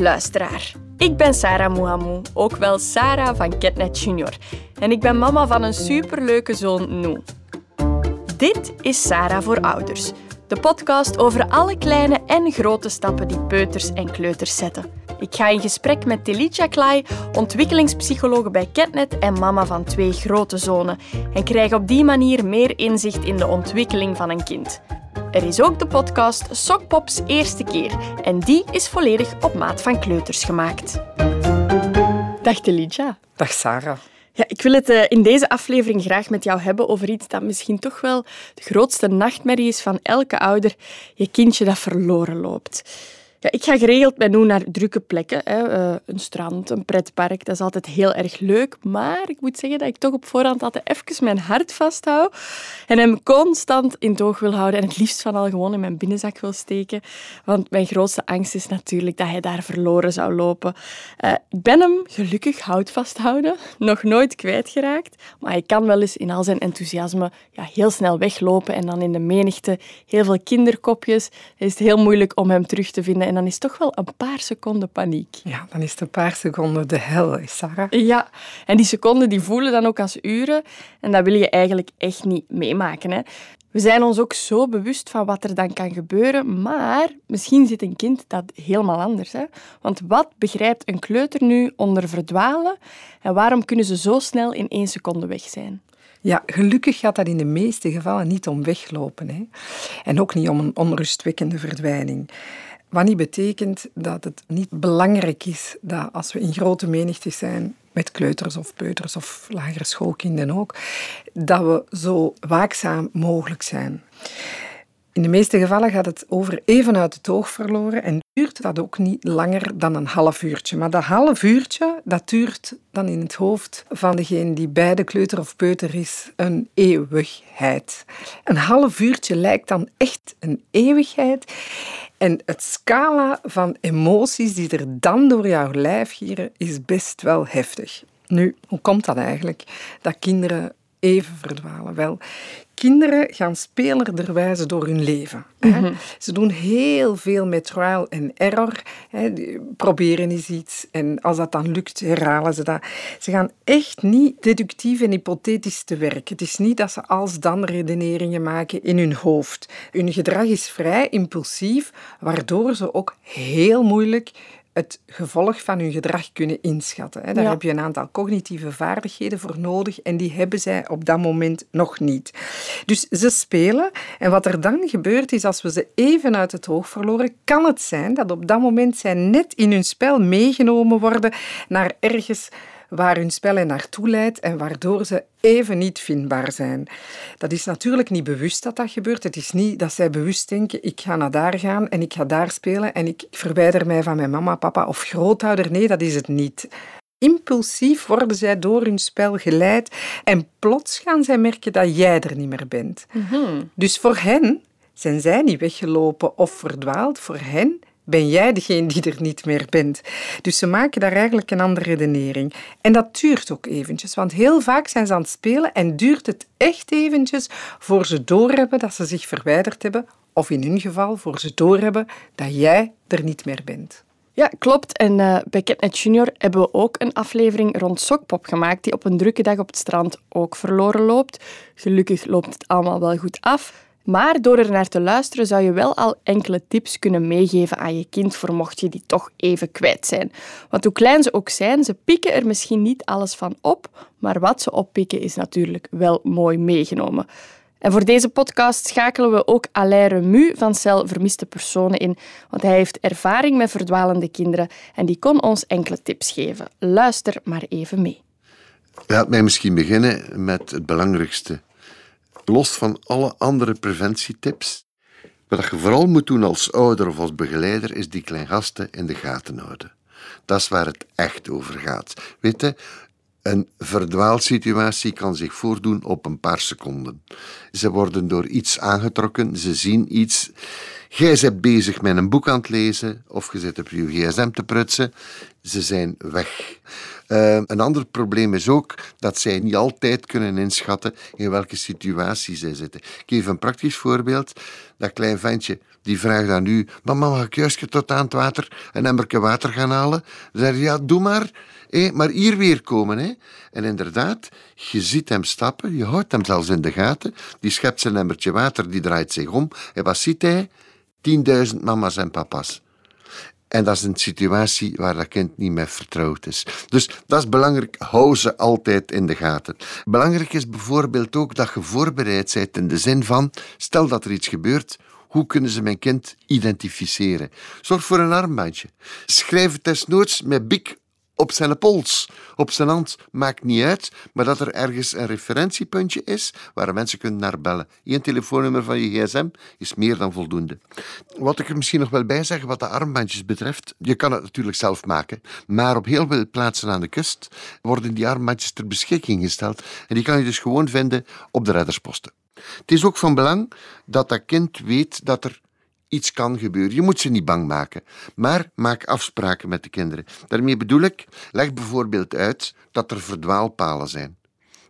luisteraar. Ik ben Sarah Mouhamou, ook wel Sarah van Ketnet Junior. En ik ben mama van een superleuke zoon, Noe. Dit is Sarah voor Ouders, de podcast over alle kleine en grote stappen die peuters en kleuters zetten. Ik ga in gesprek met Telicia Klai, ontwikkelingspsychologe bij Ketnet en mama van twee grote zonen, en krijg op die manier meer inzicht in de ontwikkeling van een kind. Er is ook de podcast Sokpops Eerste Keer en die is volledig op maat van kleuters gemaakt. Dag Telicia. Dag Sarah. Ja, ik wil het eh, in deze aflevering graag met jou hebben over iets dat misschien toch wel de grootste nachtmerrie is van elke ouder, je kindje dat verloren loopt. Ja, ik ga geregeld met Noe naar drukke plekken. Hè. Uh, een strand, een pretpark, dat is altijd heel erg leuk. Maar ik moet zeggen dat ik toch op voorhand altijd even mijn hart vasthoud en hem constant in toog wil houden en het liefst van al gewoon in mijn binnenzak wil steken. Want mijn grootste angst is natuurlijk dat hij daar verloren zou lopen. Uh, ik ben hem gelukkig hout vasthouden, nog nooit kwijtgeraakt. Maar hij kan wel eens in al zijn enthousiasme ja, heel snel weglopen en dan in de menigte heel veel kinderkopjes. is het heel moeilijk om hem terug te vinden en dan is toch wel een paar seconden paniek. Ja, dan is het een paar seconden de hel, Sarah. Ja, en die seconden die voelen dan ook als uren. En dat wil je eigenlijk echt niet meemaken. Hè. We zijn ons ook zo bewust van wat er dan kan gebeuren, maar misschien zit een kind dat helemaal anders. Hè? Want wat begrijpt een kleuter nu onder verdwalen en waarom kunnen ze zo snel in één seconde weg zijn? Ja, gelukkig gaat dat in de meeste gevallen niet om weglopen. Hè? En ook niet om een onrustwekkende verdwijning. Wat niet betekent dat het niet belangrijk is dat als we in grote menigte zijn, met kleuters of peuters of lagere schoolkinderen ook, dat we zo waakzaam mogelijk zijn. In de meeste gevallen gaat het over even uit het oog verloren en duurt dat ook niet langer dan een half uurtje. Maar dat half uurtje, dat duurt dan in het hoofd van degene die bij de kleuter of peuter is een eeuwigheid. Een half uurtje lijkt dan echt een eeuwigheid. En het scala van emoties die er dan door jouw lijf gieren, is best wel heftig. Nu, hoe komt dat eigenlijk? Dat kinderen even verdwalen. Wel, kinderen gaan spelerderwijze door hun leven. Mhm. Ze doen heel veel met trial en error. Hè. Proberen eens iets en als dat dan lukt, herhalen ze dat. Ze gaan echt niet deductief en hypothetisch te werk. Het is niet dat ze als-dan redeneringen maken in hun hoofd. Hun gedrag is vrij impulsief, waardoor ze ook heel moeilijk het gevolg van hun gedrag kunnen inschatten. Daar heb je een aantal cognitieve vaardigheden voor nodig en die hebben zij op dat moment nog niet. Dus ze spelen en wat er dan gebeurt is als we ze even uit het oog verloren, kan het zijn dat op dat moment zij net in hun spel meegenomen worden naar ergens waar hun spel hen naartoe leidt en waardoor ze even niet vindbaar zijn. Dat is natuurlijk niet bewust dat dat gebeurt. Het is niet dat zij bewust denken, ik ga naar daar gaan en ik ga daar spelen en ik verwijder mij van mijn mama, papa of grootouder. Nee, dat is het niet. Impulsief worden zij door hun spel geleid en plots gaan zij merken dat jij er niet meer bent. Mhm. Dus voor hen zijn zij niet weggelopen of verdwaald. Voor hen ben jij degene die er niet meer bent. Dus ze maken daar eigenlijk een andere redenering. En dat duurt ook eventjes, want heel vaak zijn ze aan het spelen en duurt het echt eventjes voor ze doorhebben dat ze zich verwijderd hebben, of in hun geval voor ze doorhebben dat jij er niet meer bent. Ja, klopt. En uh, bij Catnet Junior hebben we ook een aflevering rond Sokpop gemaakt, die op een drukke dag op het strand ook verloren loopt. Gelukkig loopt het allemaal wel goed af. Maar door er naar te luisteren zou je wel al enkele tips kunnen meegeven aan je kind voor mocht je die toch even kwijt zijn. Want hoe klein ze ook zijn, ze pikken er misschien niet alles van op, maar wat ze oppikken is natuurlijk wel mooi meegenomen. En voor deze podcast schakelen we ook Alain Remu van Cel Vermiste Personen in, want hij heeft ervaring met verdwalende kinderen en die kon ons enkele tips geven. Luister maar even mee. Laat mij misschien beginnen met het belangrijkste los van alle andere preventietips. Wat je vooral moet doen als ouder of als begeleider, is die klein gasten in de gaten houden. Dat is waar het echt over gaat. Weet je, een verdwaalsituatie kan zich voordoen op een paar seconden. Ze worden door iets aangetrokken, ze zien iets. Jij bent bezig met een boek aan het lezen of je zit op je gsm te prutsen. Ze zijn weg. Uh, een ander probleem is ook dat zij niet altijd kunnen inschatten in welke situatie zij zitten. Ik geef een praktisch voorbeeld. Dat klein ventje die vraagt aan u: Mama, mag ik juist tot aan het water een emmerke water gaan halen? Dan zeg Ja, doe maar. Hé, maar hier weer komen. Hè. En inderdaad, je ziet hem stappen, je houdt hem zelfs in de gaten. Die schept zijn emmertje water, die draait zich om. En wat ziet hij? 10.000 mama's en papa's. En dat is een situatie waar dat kind niet meer vertrouwd is. Dus dat is belangrijk. Hou ze altijd in de gaten. Belangrijk is bijvoorbeeld ook dat je voorbereid bent in de zin van: stel dat er iets gebeurt, hoe kunnen ze mijn kind identificeren? Zorg voor een armbandje. Schrijf het desnoods met bik op zijn pols, op zijn hand, maakt niet uit, maar dat er ergens een referentiepuntje is waar mensen kunnen naar bellen. Eén telefoonnummer van je gsm is meer dan voldoende. Wat ik er misschien nog wel bij zeggen wat de armbandjes betreft, je kan het natuurlijk zelf maken, maar op heel veel plaatsen aan de kust worden die armbandjes ter beschikking gesteld en die kan je dus gewoon vinden op de reddersposten. Het is ook van belang dat dat kind weet dat er iets kan gebeuren. Je moet ze niet bang maken, maar maak afspraken met de kinderen. Daarmee bedoel ik, leg bijvoorbeeld uit dat er verdwaalpalen zijn.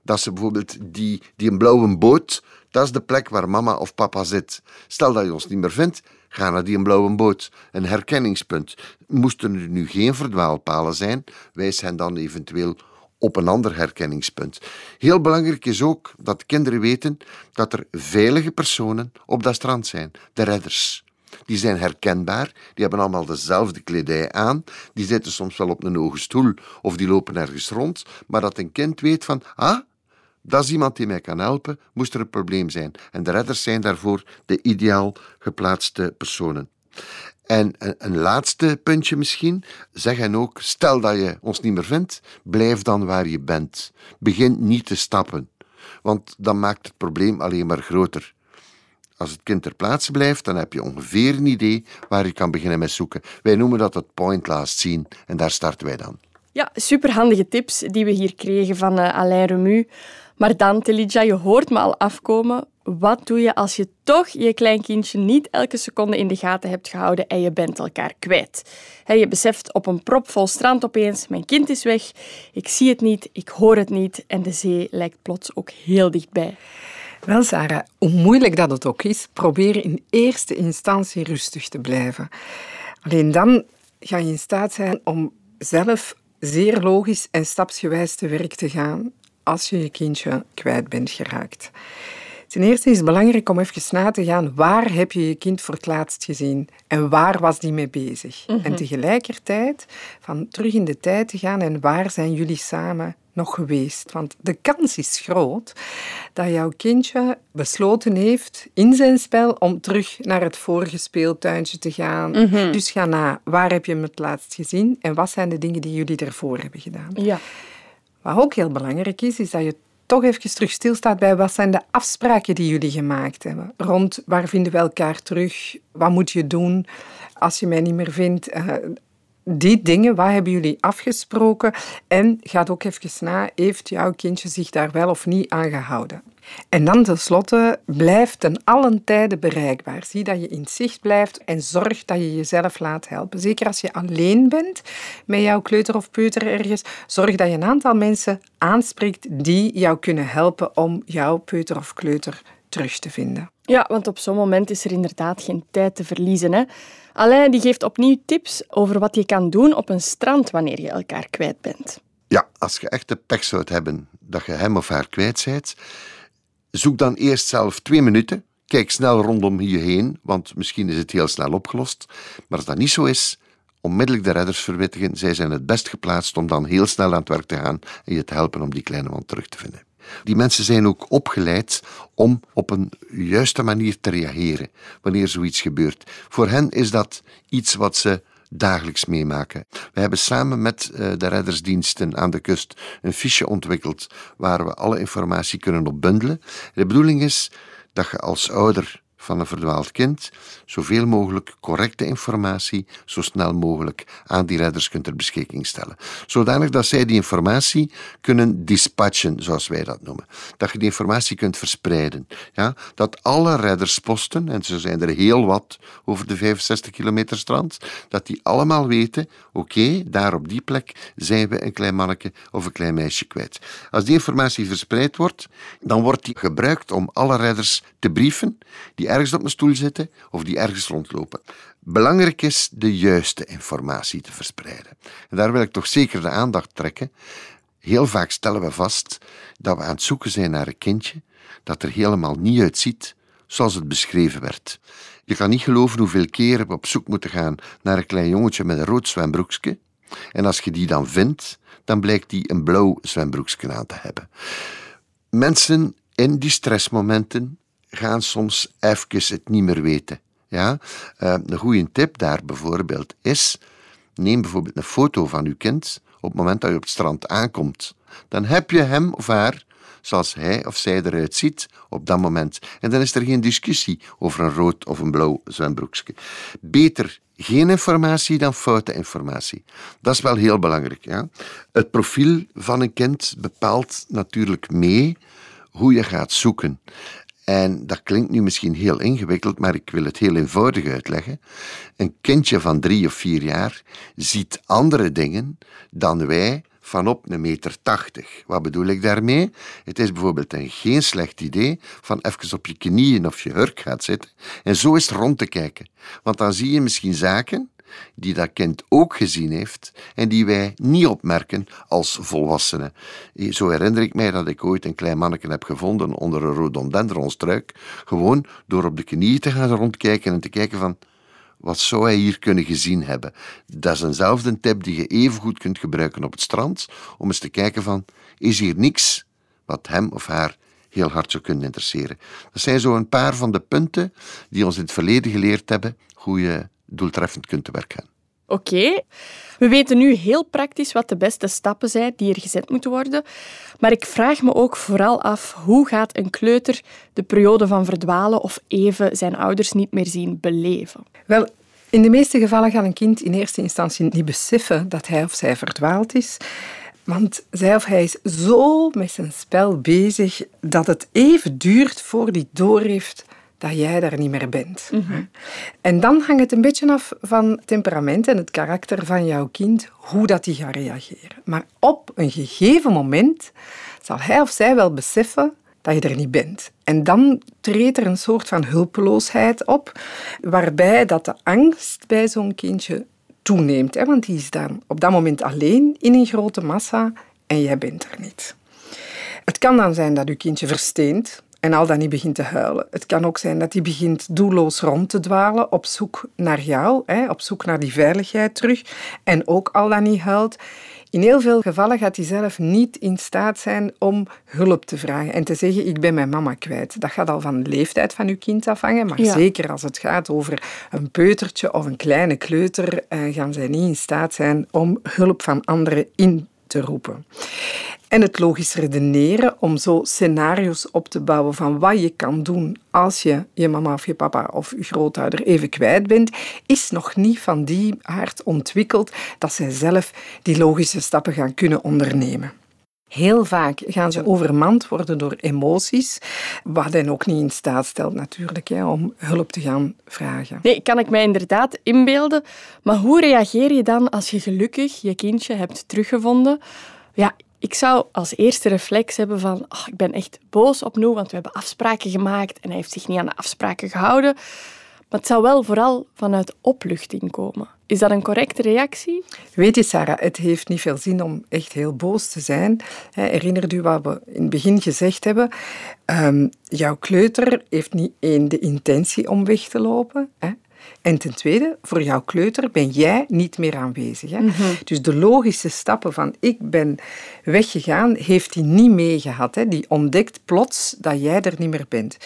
Dat ze bijvoorbeeld die, die een blauwe boot, dat is de plek waar mama of papa zit. Stel dat je ons niet meer vindt, ga naar die een blauwe boot. Een herkenningspunt. Moesten er nu geen verdwaalpalen zijn, wijs hen dan eventueel op een ander herkenningspunt. Heel belangrijk is ook dat kinderen weten dat er veilige personen op dat strand zijn, de redders. Die zijn herkenbaar, die hebben allemaal dezelfde kledij aan, die zitten soms wel op een hoge stoel of die lopen ergens rond, maar dat een kind weet van, ah, dat is iemand die mij kan helpen, moest er een probleem zijn. En de redders zijn daarvoor de ideaal geplaatste personen. En een, laatste puntje misschien. Zeg hen ook: stel dat je ons niet meer vindt, blijf dan waar je bent. Begin niet te stappen, want dan maakt het probleem alleen maar groter. Als het kind ter plaatse blijft, dan heb je ongeveer een idee waar je kan beginnen met zoeken. Wij noemen dat het point last zien en daar starten wij dan. Ja, superhandige tips die we hier kregen van uh, Alain Remu. Maar dan, Telidja, je hoort me al afkomen. Wat doe je als je toch je kleinkindje niet elke seconde in de gaten hebt gehouden en je bent elkaar kwijt? je beseft op een propvol strand opeens, mijn kind is weg, ik zie het niet, ik hoor het niet en de zee lijkt plots ook heel dichtbij. Wel, Sarah, hoe moeilijk dat het ook is, probeer in eerste instantie rustig te blijven. Alleen dan ga je in staat zijn om zelf zeer logisch en stapsgewijs te werk te gaan als je je kindje kwijt bent geraakt. Ten eerste is het belangrijk om even na te gaan waar heb je je kind voor het laatst gezien en waar was die mee bezig. En mhm. tegelijkertijd van terug in de tijd te gaan en waar zijn jullie samen nog geweest. Want de kans is groot dat jouw kindje besloten heeft in zijn spel om terug naar het vorige speeltuintje te gaan. Mhm. Dus ga na, waar heb je hem het laatst gezien en wat zijn de dingen die jullie ervoor hebben gedaan. Ja. Wat ook heel belangrijk is, is dat je toch even terug stilstaat bij wat zijn de afspraken die jullie gemaakt hebben. Rond waar vinden we elkaar terug? Wat moet je doen als je mij niet meer vindt? Die dingen, wat hebben jullie afgesproken? En gaat ook even na, heeft jouw kindje zich daar wel of niet aan gehouden? En dan tenslotte, blijf ten allen tijde bereikbaar. Zie dat je in zicht blijft en zorg dat je jezelf laat helpen. Zeker als je alleen bent met jouw kleuter of peuter ergens, zorg dat je een aantal mensen aanspreekt die jou kunnen helpen om jouw peuter of kleuter terug te vinden. Ja, want op zo'n moment is er inderdaad geen tijd te verliezen. Hè? Alain die geeft opnieuw tips over wat je kan doen op een strand wanneer je elkaar kwijt bent. Ja, als je echt de pech zou hebben dat je hem of haar kwijt bent, zoek dan eerst zelf twee minuten. Kijk snel rondom je heen, want misschien is het heel snel opgelost. Maar als dat niet zo is, onmiddellijk de redders verwittigen. Zij zijn het best geplaatst om dan heel snel aan het werk te gaan en je te helpen om die kleine man terug te vinden. Die mensen zijn ook opgeleid om op een juiste manier te reageren wanneer zoiets gebeurt. Voor hen is dat iets wat ze dagelijks meemaken. We hebben samen met eh, de reddersdiensten aan de kust een fiche ontwikkeld waar we alle informatie kunnen op bundelen. De bedoeling is dat je als ouder van een verdwaald kind zoveel mogelijk correcte informatie zo snel mogelijk aan die redders kunt ter beschikking stellen. Zodanig dat zij die informatie kunnen dispatchen, zoals wij dat noemen. Dat je die informatie kunt verspreiden. Ja? Dat alle reddersposten, en zo zijn er heel wat over de 65 kilometer strand, dat die allemaal weten, oké, daar op die plek zijn we een klein manneke of een klein meisje kwijt. Als die informatie verspreid wordt, dan wordt die gebruikt om alle redders te brieven die ergens op een stoel zitten of die ergens rondlopen. Belangrijk is de juiste informatie te verspreiden. En daar wil ik toch zeker de aandacht trekken. Heel vaak stellen we vast dat we aan het zoeken zijn naar een kindje dat er helemaal niet uitziet zoals het beschreven werd. Je kan niet geloven hoeveel keren we op zoek moeten gaan naar een klein jongetje met een rood zwembroekje. En als je die dan vindt, dan blijkt die een blauw zwembroekje aan te hebben. Mensen in die stressmomenten gaan soms even het niet meer weten. Ja? Uh, een goede tip daar bijvoorbeeld is: neem bijvoorbeeld een foto van uw kind op het moment dat je op het strand aankomt. Dan heb je hem of haar zoals hij of zij eruit ziet op dat moment. En dan is er geen discussie over een rood of een blauw zwembroekje. Beter geen informatie dan foute informatie. Dat is wel heel belangrijk. Ja? Het profiel van een kind bepaalt natuurlijk mee hoe je gaat zoeken. En dat klinkt nu misschien heel ingewikkeld, maar ik wil het heel eenvoudig uitleggen. Een kindje van drie of vier jaar ziet andere dingen dan wij van op een meter tachtig. Wat bedoel ik daarmee? Het is bijvoorbeeld een geen slecht idee van even op je knieën of je hurk gaat zitten en zo eens rond te kijken. Want dan zie je misschien zaken die dat kind ook gezien heeft en die wij niet opmerken als volwassenen. Zo herinner ik mij dat ik ooit een klein manneke heb gevonden onder een rhododendronstruik, gewoon door op de knieën te gaan rondkijken en te kijken van wat zou hij hier kunnen gezien hebben? Dat is eenzelfde tip die je even goed kunt gebruiken op het strand, om eens te kijken van, is hier niks wat hem of haar heel hard zou kunnen interesseren? Dat zijn zo een paar van de punten die ons in het verleden geleerd hebben hoe je doeltreffend kunt te werk gaan. Oké, we weten nu heel praktisch wat de beste stappen zijn die er gezet moeten worden. Maar ik vraag me ook vooral af hoe gaat een kleuter de periode van verdwalen of even zijn ouders niet meer zien beleven? Wel, in de meeste gevallen gaat een kind in eerste instantie niet beseffen dat hij of zij verdwaald is. Want zij of hij is zo met zijn spel bezig dat het even duurt voor hij doorheeft dat jij daar niet meer bent. Mhm. En dan hangt het een beetje af van temperament en het karakter van jouw kind, hoe dat die gaat reageren. Maar op een gegeven moment zal hij of zij wel beseffen dat je er niet bent. En dan treedt er een soort van hulpeloosheid op, waarbij dat de angst bij zo'n kindje toeneemt. Hè? Want die is dan op dat moment alleen in een grote massa en jij bent er niet. Het kan dan zijn dat je kindje versteent, en al dan niet begint te huilen. Het kan ook zijn dat hij begint doelloos rond te dwalen op zoek naar jou, hè, op zoek naar die veiligheid terug en ook al dan niet huilt. In heel veel gevallen gaat hij zelf niet in staat zijn om hulp te vragen en te zeggen: Ik ben mijn mama kwijt. Dat gaat al van de leeftijd van uw kind afhangen, maar zeker als het gaat over een peutertje of een kleine kleuter, eh, gaan zij niet in staat zijn om hulp van anderen in te roepen. En het logisch redeneren om zo scenario's op te bouwen van wat je kan doen als je je mama of je papa of je grootouder even kwijt bent, is nog niet van die aard ontwikkeld dat zij zelf die logische stappen gaan kunnen ondernemen. Heel vaak gaan ze overmand worden door emoties, wat hen ook niet in staat stelt natuurlijk hè, om hulp te gaan vragen. Nee, kan ik mij inderdaad inbeelden. Maar hoe reageer je dan als je gelukkig je kindje hebt teruggevonden? Ja, ik zou als eerste reflex hebben van oh, ik ben echt boos op Noe, want we hebben afspraken gemaakt en hij heeft zich niet aan de afspraken gehouden. Maar het zou wel vooral vanuit opluchting komen. Is dat een correcte reactie? Weet je, Sarah, het heeft niet veel zin om echt heel boos te zijn. Herinner u wat we in het begin gezegd hebben? Um, jouw kleuter heeft niet één de intentie om weg te lopen. Hè? En ten tweede, voor jouw kleuter ben jij niet meer aanwezig. Hè? Mhm. Dus de logische stappen van ik ben weggegaan, heeft hij niet meegehad. Hè? Die ontdekt plots dat jij er niet meer bent.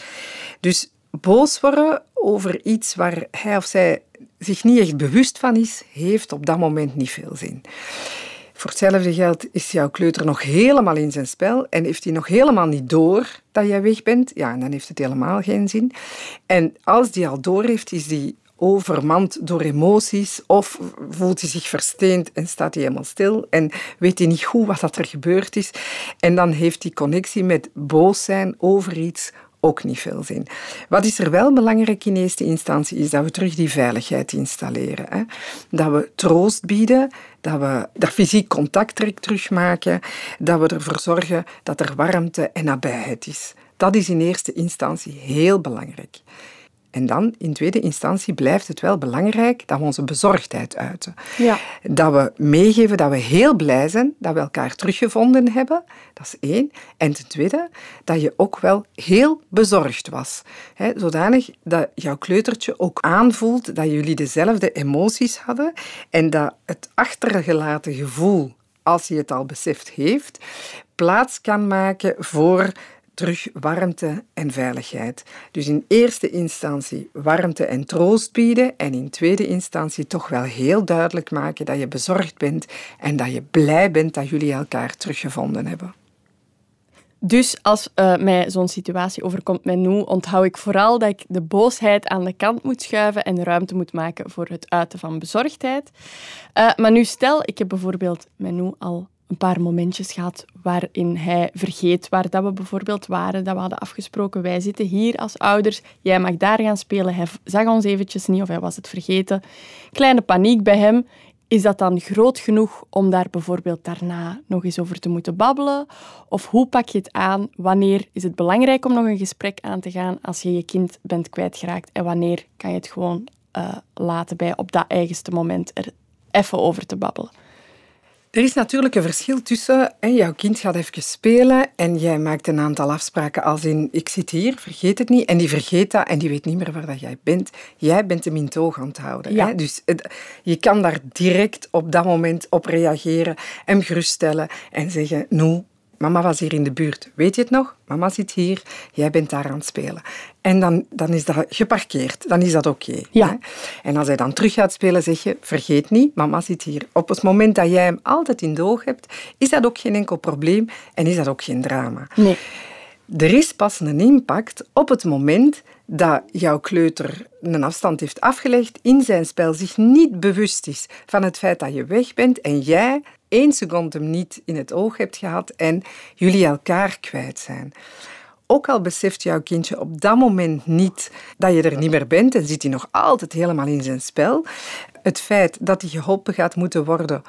Dus boos worden over iets waar hij of zij zich niet echt bewust van is, heeft op dat moment niet veel zin. Voor hetzelfde geld is jouw kleuter nog helemaal in zijn spel en heeft hij nog helemaal niet door dat jij weg bent. Ja, dan heeft het helemaal geen zin. En als die al door heeft, is die overmand door emoties of voelt hij zich versteend en staat hij helemaal stil en weet hij niet goed wat er gebeurd is. En dan heeft die connectie met boos zijn over iets ook niet veel zin. Wat is er wel belangrijk in eerste instantie, is dat we terug die veiligheid installeren. Hè? Dat we troost bieden, dat we dat fysiek contact terugmaken, dat we ervoor zorgen dat er warmte en nabijheid is. Dat is in eerste instantie heel belangrijk. En dan, in tweede instantie, blijft het wel belangrijk dat we onze bezorgdheid uiten. Ja. Dat we meegeven dat we heel blij zijn dat we elkaar teruggevonden hebben. Dat is één. En ten tweede, dat je ook wel heel bezorgd was. He, zodanig dat jouw kleutertje ook aanvoelt dat jullie dezelfde emoties hadden en dat het achtergelaten gevoel, als hij het al beseft heeft, plaats kan maken voor terug warmte en veiligheid. Dus in eerste instantie warmte en troost bieden en in tweede instantie toch wel heel duidelijk maken dat je bezorgd bent en dat je blij bent dat jullie elkaar teruggevonden hebben. Dus als uh, mij zo'n situatie overkomt met Noe, onthoud ik vooral dat ik de boosheid aan de kant moet schuiven en ruimte moet maken voor het uiten van bezorgdheid. Uh, maar nu stel, ik heb bijvoorbeeld met Noe al een paar momentjes gehad waarin hij vergeet waar dat we bijvoorbeeld waren, dat we hadden afgesproken, wij zitten hier als ouders, jij mag daar gaan spelen. Hij zag ons eventjes niet of hij was het vergeten. Kleine paniek bij hem. Is dat dan groot genoeg om daar bijvoorbeeld daarna nog eens over te moeten babbelen? Of hoe pak je het aan? Wanneer is het belangrijk om nog een gesprek aan te gaan als je je kind bent kwijtgeraakt? En wanneer kan je het gewoon uh, laten bij op dat eigenste moment er even over te babbelen? Er is natuurlijk een verschil tussen hè, jouw kind gaat even spelen en jij maakt een aantal afspraken als in ik zit hier, vergeet het niet. En die vergeet dat en die weet niet meer waar dat jij bent. Jij bent hem in toog aan het houden. Hè? Dus je kan daar direct op dat moment op reageren, hem geruststellen en zeggen, nou, Mama was hier in de buurt. Weet je het nog? Mama zit hier, jij bent daar aan het spelen. En dan, dan is dat geparkeerd. Dan is dat oké. ja. En als hij dan terug gaat spelen, zeg je, vergeet niet, mama zit hier. Op het moment dat jij hem altijd in de oog hebt, is dat ook geen enkel probleem en is dat ook geen drama. Nee. Er is pas een impact op het moment dat jouw kleuter een afstand heeft afgelegd, in zijn spel zich niet bewust is van het feit dat je weg bent en jij één seconde hem niet in het oog hebt gehad en jullie elkaar kwijt zijn. Ook al beseft jouw kindje op dat moment niet dat je er niet meer bent en zit hij nog altijd helemaal in zijn spel, het feit dat hij geholpen gaat moeten worden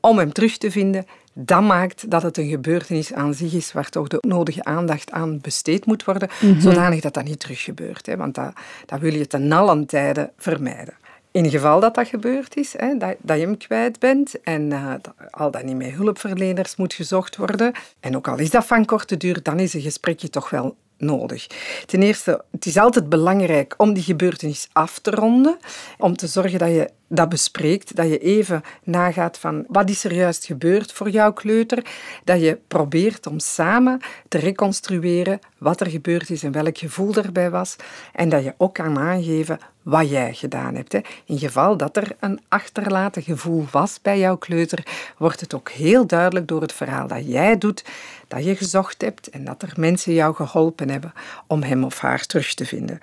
om hem terug te vinden, dat maakt dat het een gebeurtenis aan zich is waar toch de nodige aandacht aan besteed moet worden, mm zodanig dat dat niet terug gebeurt. Hè? Want dat, dat wil je ten allen tijde vermijden. In het geval dat dat gebeurd is, hè, dat, dat je hem kwijt bent en uh, al dat niet met hulpverleners moet gezocht worden, en ook al is dat van korte duur, dan is een gesprekje toch wel nodig. Ten eerste, het is altijd belangrijk om die gebeurtenis af te ronden, om te zorgen dat je dat bespreekt, dat je even nagaat van wat is er juist gebeurd voor jouw kleuter, dat je probeert om samen te reconstrueren wat er gebeurd is en welk gevoel erbij was en dat je ook kan aangeven wat jij gedaan hebt. In geval dat er een achterlaten gevoel was bij jouw kleuter, wordt het ook heel duidelijk door het verhaal dat jij doet, dat je gezocht hebt en dat er mensen jou geholpen hebben om hem of haar terug te vinden.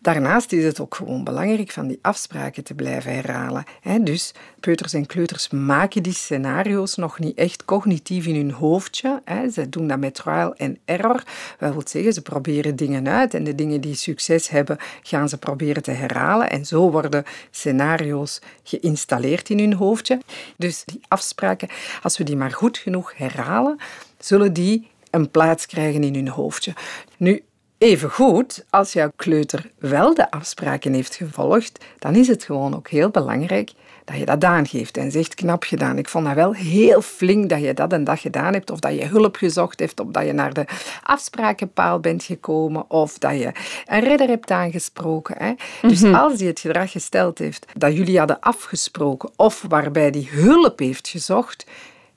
Daarnaast is het ook gewoon belangrijk van die afspraken te blijven herhalen. Dus peuters en kleuters maken die scenario's nog niet echt cognitief in hun hoofdje. Ze doen dat met trial en error. Dat wil zeggen, ze proberen dingen uit en de dingen die succes hebben, gaan ze proberen te herhalen. En zo worden scenario's geïnstalleerd in hun hoofdje. Dus die afspraken, als we die maar goed genoeg herhalen, zullen die een plaats krijgen in hun hoofdje. Nu, Even goed, als jouw kleuter wel de afspraken heeft gevolgd, dan is het gewoon ook heel belangrijk dat je dat aangeeft en zegt knap gedaan. Ik vond dat wel heel flink dat je dat en dat gedaan hebt, of dat je hulp gezocht hebt, of dat je naar de afsprakenpaal bent gekomen, of dat je een redder hebt aangesproken. Hè. Dus mhm. als hij het gedrag gesteld heeft dat jullie hadden afgesproken, of waarbij die hulp heeft gezocht,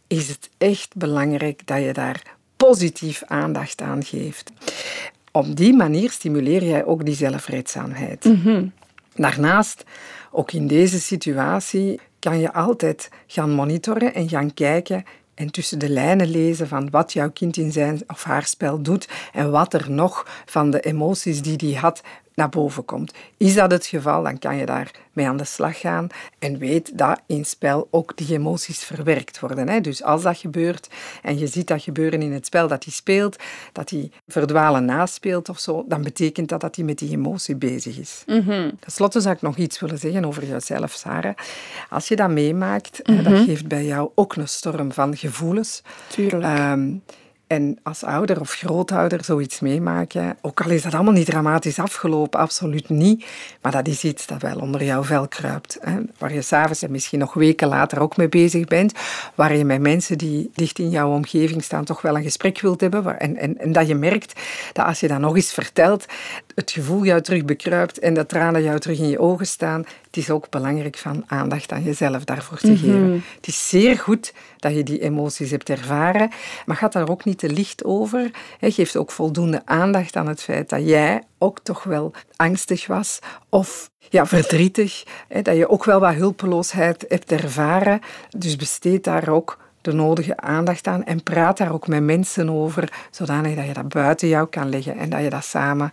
is het echt belangrijk dat je daar positief aandacht aan geeft. Op die manier stimuleer jij ook die zelfredzaamheid. Mhm. Daarnaast, ook in deze situatie, kan je altijd gaan monitoren en gaan kijken en tussen de lijnen lezen van wat jouw kind in zijn of haar spel doet en wat er nog van de emoties die die had naar boven komt. Is dat het geval, dan kan je daar mee aan de slag gaan en weet dat in spel ook die emoties verwerkt worden. Hè. Dus als dat gebeurt en je ziet dat gebeuren in het spel dat hij speelt, dat hij verdwalen naspeelt of zo, dan betekent dat dat hij met die emotie bezig is. Mm Ten slotte zou ik nog iets willen zeggen over jezelf, Sarah. Als je dat meemaakt, mm dat geeft bij jou ook een storm van gevoelens. Tuurlijk. Um, en als ouder of grootouder zoiets meemaken, ook al is dat allemaal niet dramatisch afgelopen, absoluut niet, maar dat is iets dat wel onder jouw vel kruipt. Hè, waar je s'avonds en misschien nog weken later ook mee bezig bent, waar je met mensen die dicht in jouw omgeving staan toch wel een gesprek wilt hebben. En, en, en dat je merkt dat als je dat nog eens vertelt, het gevoel jou terug bekruipt en de tranen jou terug in je ogen staan. Het is ook belangrijk van aandacht aan jezelf daarvoor te geven. Mhm. Het is zeer goed dat je die emoties hebt ervaren, maar gaat daar ook niet te licht over. He, geeft ook voldoende aandacht aan het feit dat jij ook toch wel angstig was of ja, verdrietig, dat je ook wel wat hulpeloosheid hebt ervaren. Dus besteed daar ook de nodige aandacht aan en praat daar ook met mensen over, zodanig dat je dat buiten jou kan leggen en dat je dat samen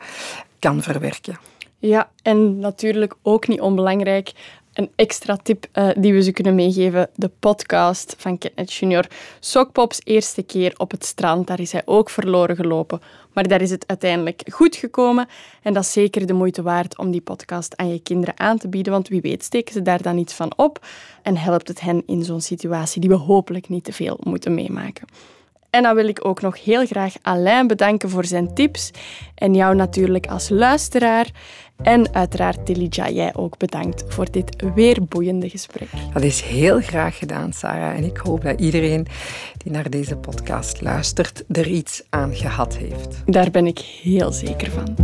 kan verwerken. Ja, en natuurlijk ook niet onbelangrijk, een extra tip uh, die we ze kunnen meegeven. De podcast van Ketnet Junior. Sokpops eerste keer op het strand. Daar is hij ook verloren gelopen. Maar daar is het uiteindelijk goed gekomen. En dat is zeker de moeite waard om die podcast aan je kinderen aan te bieden. Want wie weet steken ze daar dan iets van op. En helpt het hen in zo'n situatie die we hopelijk niet te veel moeten meemaken. En dan wil ik ook nog heel graag Alain bedanken voor zijn tips. En jou natuurlijk als luisteraar. En uiteraard Tilija, jij ook bedankt voor dit weer boeiende gesprek. Dat is heel graag gedaan, Sarah. En ik hoop dat iedereen die naar deze podcast luistert er iets aan gehad heeft. Daar ben ik heel zeker van.